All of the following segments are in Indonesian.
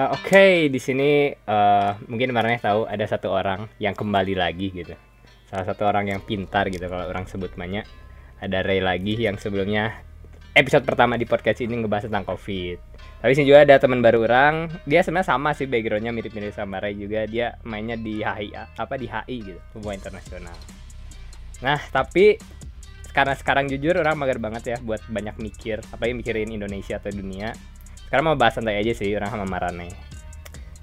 Uh, Oke, okay, di sini uh, mungkin Marneh tahu ada satu orang yang kembali lagi gitu. Salah satu orang yang pintar gitu kalau orang sebut banyak. Ada Ray lagi yang sebelumnya episode pertama di podcast ini ngebahas tentang COVID. Tapi sini juga ada teman baru orang. Dia sebenarnya sama sih backgroundnya mirip-mirip sama Ray juga. Dia mainnya di HI apa di HI gitu, hubungan internasional. Nah, tapi karena sekarang jujur orang mager banget ya buat banyak mikir, apalagi mikirin Indonesia atau dunia sekarang mau bahas santai aja sih orang sama Marane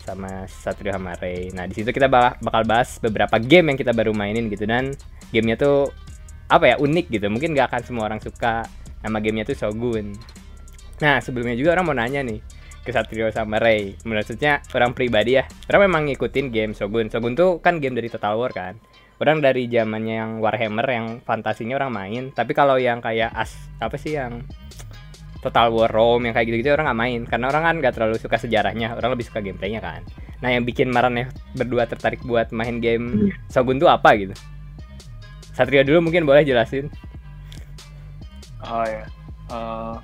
sama Satrio Hamare. Nah di situ kita bakal bahas beberapa game yang kita baru mainin gitu dan gamenya tuh apa ya unik gitu. Mungkin gak akan semua orang suka. Nama gamenya tuh Shogun. Nah sebelumnya juga orang mau nanya nih ke Satrio sama Ray. Maksudnya orang pribadi ya. Orang memang ngikutin game Shogun. Shogun tuh kan game dari Total War kan. Orang dari zamannya yang Warhammer yang fantasinya orang main. Tapi kalau yang kayak as apa sih yang Total War Rome yang kayak gitu-gitu orang nggak main. Karena orang kan nggak terlalu suka sejarahnya. Orang lebih suka gameplaynya kan. Nah yang bikin Marane berdua tertarik buat main game Shogun tuh apa gitu? Satrio dulu mungkin boleh jelasin. Oh ya uh,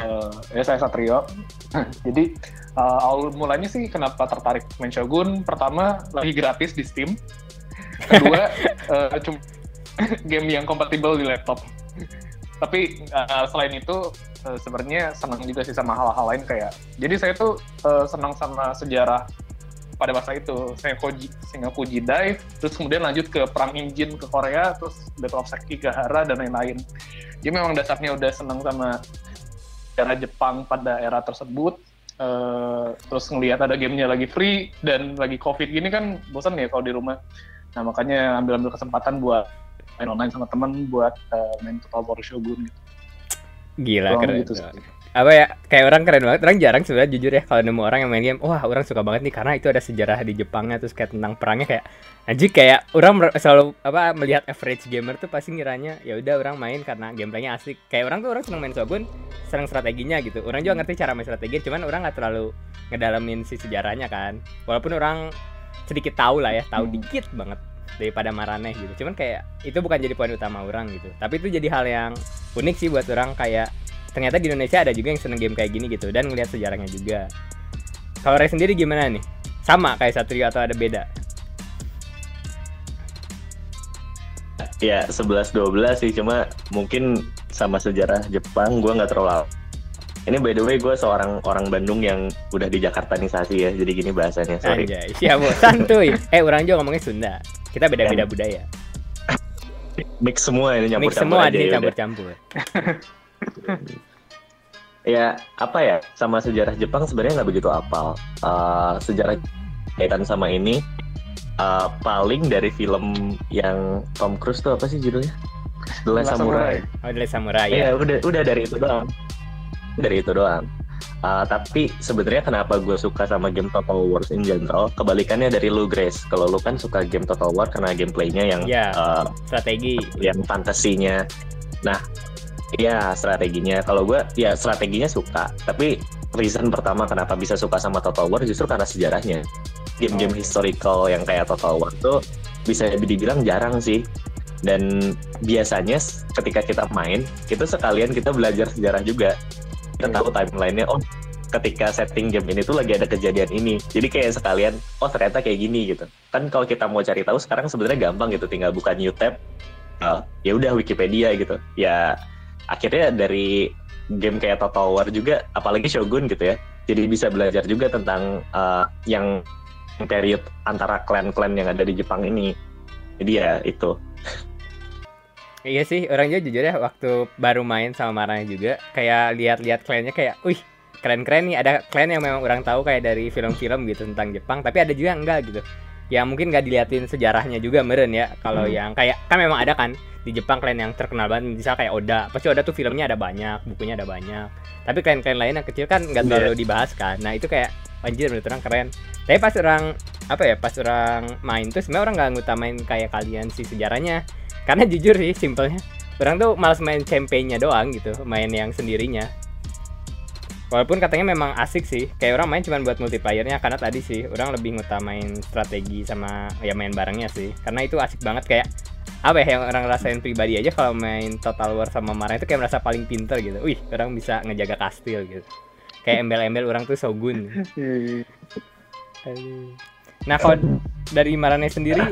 uh, ya saya Satrio. Jadi uh, awal mulanya sih kenapa tertarik main Shogun? Pertama lagi gratis di Steam. Kedua uh, cuma game yang kompatibel di laptop tapi uh, selain itu uh, sebenarnya senang juga sih sama hal-hal lain kayak jadi saya tuh uh, senang sama sejarah pada masa itu. Saya koji Singapuji dive terus kemudian lanjut ke perang engine ke Korea terus Battle of Sekigahara dan lain-lain. Jadi memang dasarnya udah senang sama sejarah Jepang pada era tersebut. Uh, terus ngelihat ada gamenya lagi free dan lagi covid gini kan bosan ya kalau di rumah. Nah makanya ambil-ambil kesempatan buat main online sama temen buat uh, main Total War Shogun gitu. Gila keren. Gitu apa ya kayak orang keren banget orang jarang sebenarnya jujur ya kalau nemu orang yang main game wah orang suka banget nih karena itu ada sejarah di Jepangnya terus kayak tentang perangnya kayak anjir kayak orang selalu apa melihat average gamer tuh pasti ngiranya ya udah orang main karena gameplaynya asik kayak orang tuh orang seneng main Shogun seneng strateginya gitu orang juga ngerti cara main strategi cuman orang nggak terlalu ngedalamin si sejarahnya kan walaupun orang sedikit tahu lah ya tahu hmm. dikit banget daripada Maraneh gitu. Cuman kayak itu bukan jadi poin utama orang gitu. Tapi itu jadi hal yang unik sih buat orang kayak ternyata di Indonesia ada juga yang seneng game kayak gini gitu dan ngelihat sejarahnya juga. Kalau Ray sendiri gimana nih? Sama kayak Satrio atau ada beda? Ya 11 12 sih cuma mungkin sama sejarah Jepang gue nggak terlalu ini by the way gue seorang orang Bandung yang udah di Jakartanisasi ya jadi gini bahasanya sorry Anjay, siap santuy eh orang juga ngomongnya Sunda kita beda-beda budaya. Mix semua ini nyampur Mix semua aja ya campur-campur. ya apa ya sama sejarah Jepang sebenarnya nggak begitu apal. Uh, sejarah kaitan sama ini uh, paling dari film yang Tom Cruise tuh apa sih judulnya? The Last Samurai. Samurai. Oh, The Last Samurai ya. Ya udah udah dari itu doang. Dari itu doang. Uh, tapi sebenarnya kenapa gue suka sama game Total War in general, kebalikannya dari lu Grace. Kalau lu kan suka game Total War karena gameplaynya yang yeah, uh, strategi, yang fantasinya. Nah, ya strateginya. Kalau gue ya strateginya suka, tapi reason pertama kenapa bisa suka sama Total War justru karena sejarahnya. Game-game oh. historical yang kayak Total War tuh bisa dibilang jarang sih. Dan biasanya ketika kita main, itu sekalian kita belajar sejarah juga kita tahu timelinenya oh ketika setting game ini tuh lagi ada kejadian ini. Jadi kayak sekalian oh ternyata kayak gini gitu. Kan kalau kita mau cari tahu sekarang sebenarnya gampang gitu. Tinggal buka new tab uh, ya udah Wikipedia gitu. Ya akhirnya dari game kayak Total War juga apalagi Shogun gitu ya. Jadi bisa belajar juga tentang uh, yang period antara klan-klan yang ada di Jepang ini. Jadi ya itu Iya sih, orang juga jujur ya waktu baru main sama Maranya juga kayak lihat-lihat klannya kayak, wih keren-keren nih ada klan yang memang orang tahu kayak dari film-film gitu tentang Jepang, tapi ada juga yang enggak gitu. Ya mungkin nggak diliatin sejarahnya juga meren ya. Kalau hmm. yang kayak kan memang ada kan di Jepang klan yang terkenal banget bisa kayak Oda. Pasti Oda tuh filmnya ada banyak, bukunya ada banyak. Tapi klan-klan lain yang kecil kan nggak terlalu yeah. dibahas kan. Nah itu kayak anjir menurut orang keren. Tapi pas orang apa ya pas orang main tuh sebenarnya orang nggak ngutamain kayak kalian si sejarahnya karena jujur sih simpelnya. Orang tuh malas main campaignnya doang gitu main yang sendirinya. Walaupun katanya memang asik sih kayak orang main cuma buat multiplayernya karena tadi sih orang lebih ngutamain strategi sama ya main barengnya sih. Karena itu asik banget kayak apa ya yang orang rasain pribadi aja kalau main Total War sama Mara itu kayak merasa paling pinter gitu. Wih orang bisa ngejaga kastil gitu. Kayak embel-embel orang tuh shogun. Nah kalau dari Marane sendiri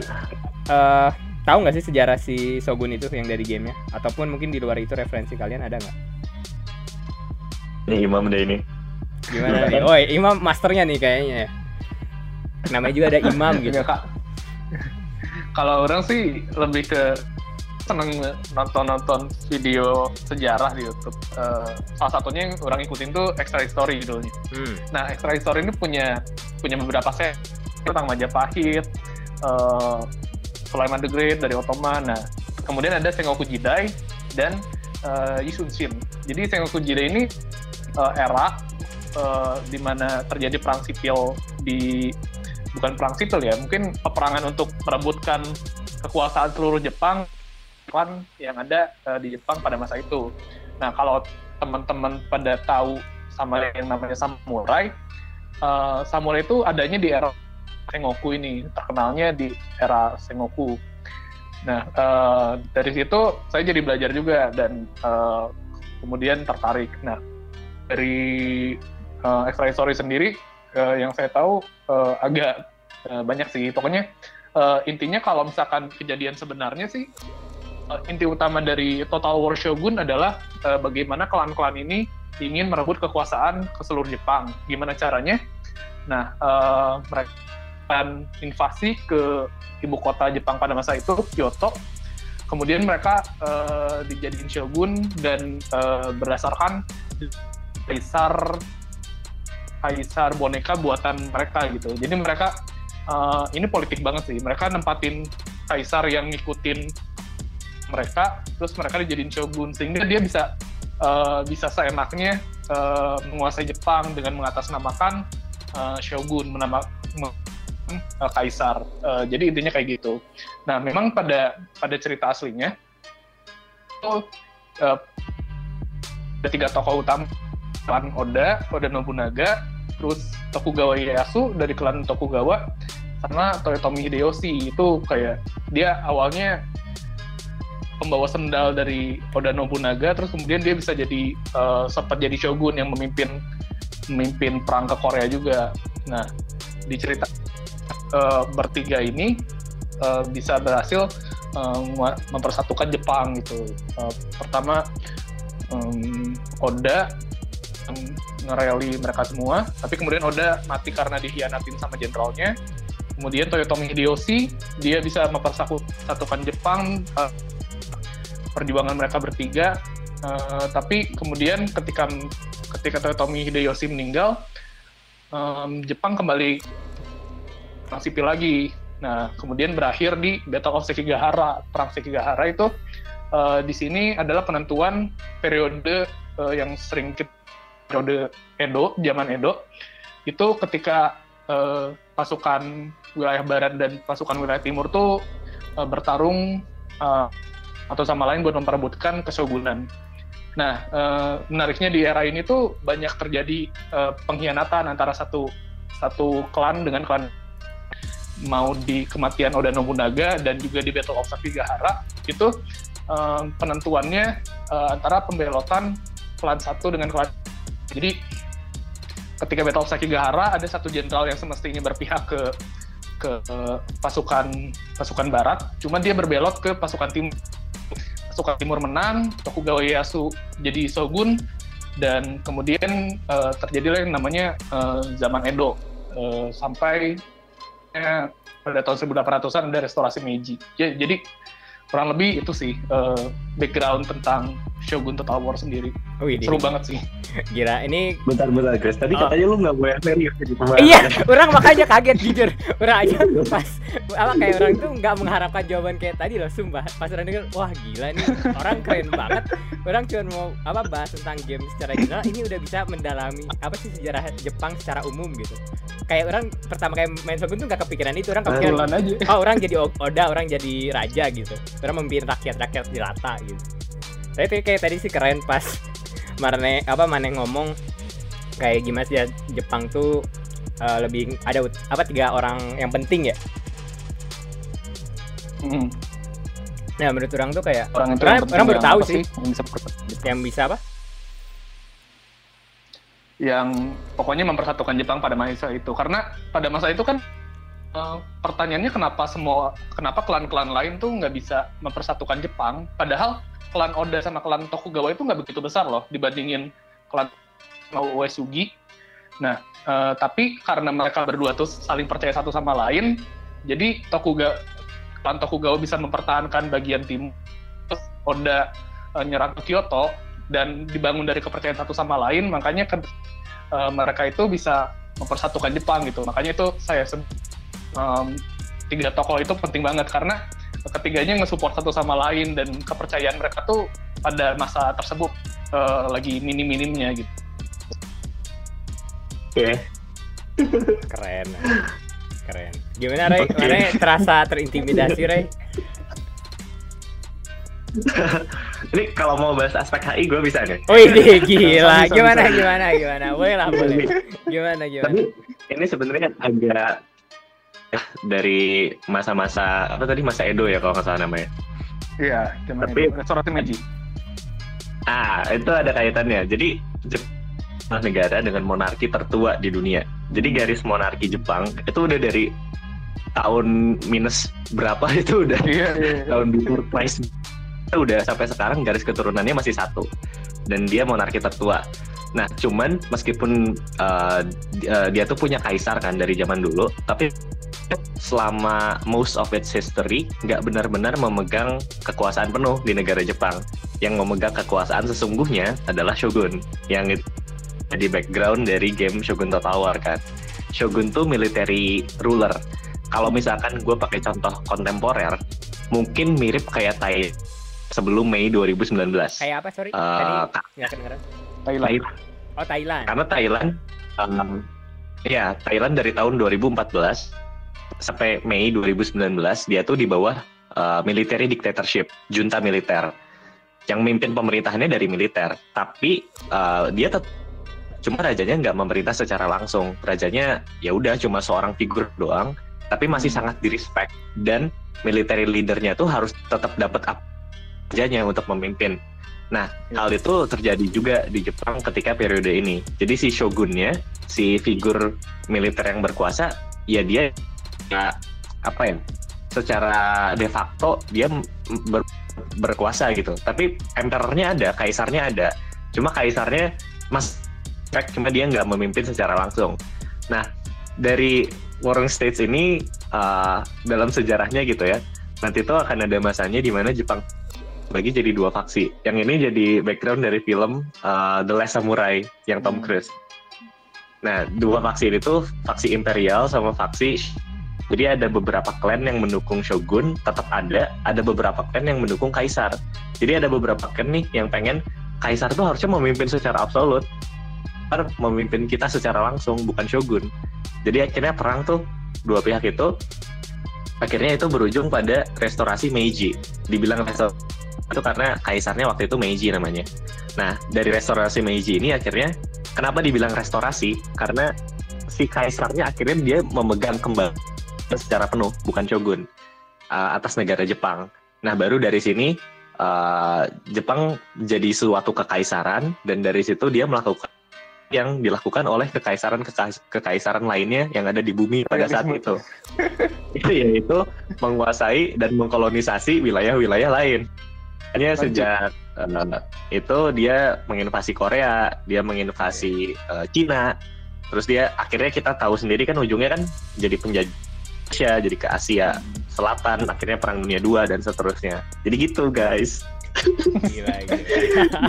eh tahu nggak sih sejarah si shogun itu yang dari gamenya ataupun mungkin di luar itu referensi kalian ada nggak Ini Imam deh ini. gimana nih oh imam masternya nih kayaknya ya namanya juga ada imam gitu Kak. Kalau orang sih lebih ke seneng nonton-nonton video sejarah di YouTube. Eh, salah satunya yang orang ikutin tuh Extra History judulnya. hmm. Nah, Extra History ini punya punya beberapa set tentang Majapahit, uh, Sulaiman the Great dari Ottoman. Nah, kemudian ada Sengoku Jidai dan uh, Yisun Shin. Jadi Sengoku Jidai ini uh, era uh, di mana terjadi perang sipil di bukan perang sipil ya, mungkin peperangan untuk merebutkan kekuasaan seluruh Jepang yang ada uh, di Jepang pada masa itu. Nah, kalau teman-teman pada tahu sama yang namanya samurai, uh, samurai itu adanya di era Sengoku ini, terkenalnya di era Sengoku. Nah, uh, dari situ saya jadi belajar juga dan uh, kemudian tertarik. Nah, dari uh, extra history sendiri uh, yang saya tahu uh, agak uh, banyak sih. Pokoknya uh, intinya kalau misalkan kejadian sebenarnya sih uh, inti utama dari Total War Shogun adalah uh, bagaimana klan-klan ini ingin merebut kekuasaan ke seluruh Jepang. Gimana caranya? Nah, uh, mereka akan invasi ke ibu kota Jepang pada masa itu, Kyoto. Kemudian mereka uh, dijadiin shogun dan uh, berdasarkan kaisar kaisar boneka buatan mereka gitu. Jadi mereka uh, ini politik banget sih. Mereka nempatin kaisar yang ngikutin mereka, terus mereka dijadiin shogun sehingga dia bisa uh, bisa seenaknya uh, menguasai Jepang dengan mengatasnamakan uh, shogun, menama uh, kaisar. Uh, jadi intinya kayak gitu. Nah, memang pada pada cerita aslinya itu uh, ada tiga tokoh utama klan Oda, Oda Nobunaga, terus Tokugawa Ieyasu dari klan Tokugawa, sama Toyotomi Hideyoshi itu kayak dia awalnya pembawa sendal dari Oda Nobunaga, terus kemudian dia bisa jadi uh, sempat jadi shogun yang memimpin memimpin perang ke Korea juga. Nah, di cerita uh, bertiga ini uh, bisa berhasil uh, mempersatukan Jepang gitu. Uh, pertama um, Oda ngereli mereka semua, tapi kemudian Oda mati karena dihianatin sama jenderalnya. Kemudian Toyotomi Hideyoshi dia bisa mempersatukan Jepang uh, perjuangan mereka bertiga. Uh, tapi kemudian ketika ketika Toyotomi Hideyoshi meninggal, um, Jepang kembali perang sipil lagi. Nah, kemudian berakhir di Battle of Sekigahara. Perang Sekigahara itu uh, di sini adalah penentuan periode uh, yang sering kita periode Edo, zaman Edo, itu ketika uh, pasukan wilayah barat dan pasukan wilayah timur tuh uh, bertarung uh, atau sama lain buat memperebutkan keshogunan. Nah, uh, menariknya di era ini tuh banyak terjadi uh, pengkhianatan antara satu satu klan dengan klan mau di kematian Oda Nobunaga dan juga di Battle of Sekigahara itu uh, penentuannya uh, antara pembelotan klan satu dengan klan jadi ketika Battle of Sekigahara ada satu jenderal yang semestinya berpihak ke ke uh, pasukan pasukan barat, cuman dia berbelot ke pasukan timur. Pasukan timur menang, Tokugawa Ieyasu jadi shogun dan kemudian uh, terjadilah yang namanya uh, zaman Edo uh, sampai uh, pada tahun 1800-an ada restorasi Meiji. Jadi kurang lebih itu sih uh, background tentang Shogun Total War sendiri. Oh, ini. Seru banget sih. Gila, ini Bentar-bentar, Chris. Tadi Oh. katanya lu nggak boleh serius jadi pembahasan. Iya, orang makanya kaget jujur. Orang aja pas apa kayak orang tuh nggak mengharapkan jawaban kayak tadi loh, sumpah. Pas orang denger, wah gila nih, orang keren banget. Orang cuma mau apa bahas tentang game secara general, ini udah bisa mendalami apa sih sejarah Jepang secara umum gitu. Kayak orang pertama kayak main Shogun tuh nggak kepikiran itu, orang kepikiran aja. oh orang jadi Oda, orang jadi raja gitu. Orang memimpin rakyat-rakyat di rata gitu. Tapi kayak, kayak tadi sih keren pas Marne apa Mane ngomong kayak gimana sih ya Jepang tuh eh, lebih ada apa tiga orang yang penting ya. Hmm. Nah menurut orang tuh kayak Orang itu Orang- yang orang baru tahu sih. Yang bisa ber- yang bisa apa? yang pokoknya mempersatukan Jepang pada masa itu karena pada masa itu kan uh, pertanyaannya kenapa semua kenapa klan-klan lain tuh nggak bisa mempersatukan Jepang? Padahal klan Oda sama klan Tokugawa itu nggak begitu besar loh dibandingin klan Uesugi. Nah uh, tapi karena mereka berdua tuh saling percaya satu sama lain jadi Tokugawa klan Tokugawa bisa mempertahankan bagian timur Oda uh, nyerang ke Kyoto dan dibangun dari kepercayaan satu sama lain makanya kan uh, mereka itu bisa mempersatukan Jepang gitu. Makanya itu saya um, tiga tokoh itu penting banget karena ketiganya nge-support satu sama lain dan kepercayaan mereka tuh pada masa tersebut uh, lagi minim-minimnya gitu. Oke. Okay. Keren. Keren. Gimana Ray? Okay. Ray terasa terintimidasi Ray? ini kalau mau bahas aspek HI gue bisa nih. Oh ini gila. Gimana gimana gimana? Boleh lah boleh. Gimana gimana? Tapi ini sebenarnya agak dari masa-masa apa tadi masa Edo ya kalau nggak salah namanya. Iya, tapi restoratif Meiji. Ah, itu ada kaitannya. Jadi Jepang negara dengan monarki tertua di dunia. Jadi garis monarki Jepang itu udah dari tahun minus berapa itu udah iya, iya, iya. tahun before Christ udah sampai sekarang garis keturunannya masih satu dan dia monarki tertua. Nah, cuman meskipun uh, dia tuh punya kaisar kan dari zaman dulu, tapi selama most of its history nggak benar-benar memegang kekuasaan penuh di negara Jepang. Yang memegang kekuasaan sesungguhnya adalah shogun, yang jadi background dari game Shogun Total War kan. Shogun tuh military ruler. Kalau misalkan gue pakai contoh kontemporer, mungkin mirip kayak Thailand sebelum Mei 2019. Kayak apa sorry? Uh, Tadi nggak kedengeran. Thailand. Oh Thailand. Karena Thailand, um, ya Thailand dari tahun 2014 sampai Mei 2019 dia tuh di bawah uh, military dictatorship, junta militer. Yang mimpin pemerintahannya dari militer, tapi uh, dia tetap cuma rajanya nggak memerintah secara langsung. Rajanya ya udah cuma seorang figur doang, tapi masih hmm. sangat direspek dan military leadernya tuh harus tetap dapat kerjanya untuk memimpin. Nah, ya. hal itu terjadi juga di Jepang ketika periode ini. Jadi si shogunnya, si figur militer yang berkuasa, ya dia apa ya? Secara de facto dia ber, berkuasa gitu. Tapi emperornya ada, kaisarnya ada. Cuma kaisarnya mas cuma dia nggak memimpin secara langsung. Nah, dari Warring States ini uh, dalam sejarahnya gitu ya, nanti itu akan ada masanya di mana Jepang bagi jadi dua faksi. Yang ini jadi background dari film uh, The Last Samurai yang Tom hmm. Cruise. Nah, dua faksi ini tuh faksi imperial sama faksi jadi ada beberapa klan yang mendukung shogun tetap ada, ada beberapa klan yang mendukung kaisar. Jadi ada beberapa klan nih yang pengen kaisar tuh harusnya memimpin secara absolut, memimpin kita secara langsung bukan shogun. Jadi akhirnya perang tuh dua pihak itu akhirnya itu berujung pada restorasi Meiji. Dibilang restorasi itu karena kaisarnya waktu itu Meiji namanya. Nah, dari restorasi Meiji ini akhirnya kenapa dibilang restorasi? Karena si kaisarnya akhirnya dia memegang kembali secara penuh, bukan shogun uh, atas negara Jepang. Nah, baru dari sini uh, Jepang jadi suatu kekaisaran dan dari situ dia melakukan yang dilakukan oleh kekaisaran kekaisaran lainnya yang ada di bumi pada saat itu. itu yaitu menguasai dan mengkolonisasi wilayah-wilayah lain. Hanya sejak uh, itu dia menginvasi Korea, dia menginvasi uh, Cina, terus dia akhirnya kita tahu sendiri kan ujungnya kan jadi penjajah, jadi ke Asia Selatan, akhirnya Perang Dunia II dan seterusnya. Jadi gitu guys. Gila, gila.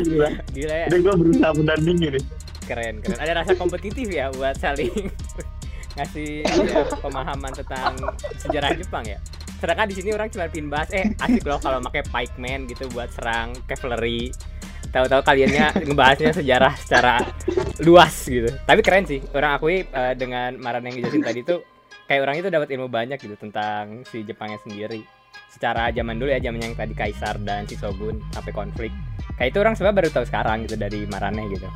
gila. gila ya. Gue berusaha menanding ini. Keren, keren. Ada rasa kompetitif ya buat saling ngasih ya, pemahaman tentang sejarah Jepang ya sedangkan di sini orang cuma pin bahas eh asik loh kalau pakai pikeman gitu buat serang cavalry tahu-tahu kaliannya ngebahasnya sejarah secara luas gitu tapi keren sih orang akui uh, dengan Maran yang dijelasin tadi tuh kayak orang itu dapat ilmu banyak gitu tentang si Jepangnya sendiri. Secara zaman dulu ya zaman yang tadi Kaisar dan si Shogun sampai konflik. Kayak itu orang sebenarnya baru tahu sekarang gitu dari Marane gitu.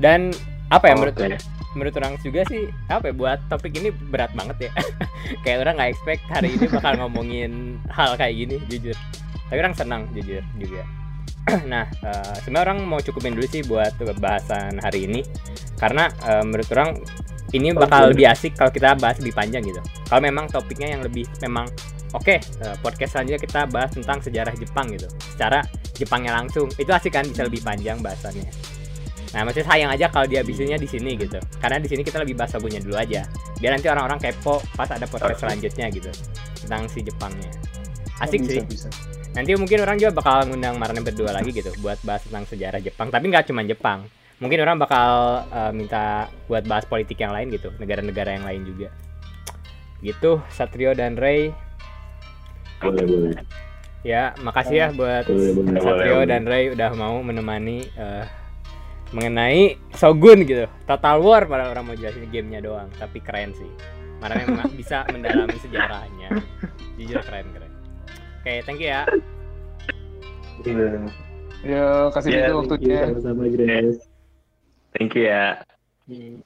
Dan apa ya oh, menurut okay menurut orang juga sih apa ya buat topik ini berat banget ya. Kayak orang nggak expect hari ini bakal ngomongin hal kayak gini jujur. Tapi orang senang jujur juga. Nah uh, sebenarnya orang mau cukupin dulu sih buat bahasan hari ini. Karena uh, menurut orang ini bakal lebih asik kalau kita bahas lebih panjang gitu. Kalau memang topiknya yang lebih memang oke okay, uh, podcast selanjutnya kita bahas tentang sejarah Jepang gitu. Secara Jepangnya langsung. Itu asik kan bisa lebih panjang bahasannya. Nah maksudnya sayang aja kalau dia habisinnya di sini gitu. Karena di sini kita lebih bahas lagunya dulu aja. Biar nanti orang-orang kepo pas ada podcast selanjutnya gitu tentang si Jepangnya. Asik bisa, sih. bisa. Nanti mungkin orang juga bakal ngundang Marne berdua lagi gitu buat bahas tentang sejarah Jepang. Tapi nggak cuma Jepang mungkin orang bakal uh, minta buat bahas politik yang lain gitu negara-negara yang lain juga. Gitu Satrio dan Ray. Boleh boleh. Ya makasih ya buat boleh, boleh, Satrio boleh, dan Ray udah mau menemani uh, mengenai Shogun gitu. Total War pada orang mau jelasin gamenya doang tapi keren sih. Marane bisa mendalami sejarahnya. Jujur keren keren. Oke, okay, thank you ya. Ya, kasih yeah, waktunya. Sama-sama, Grace. Thank you ya. Hmm.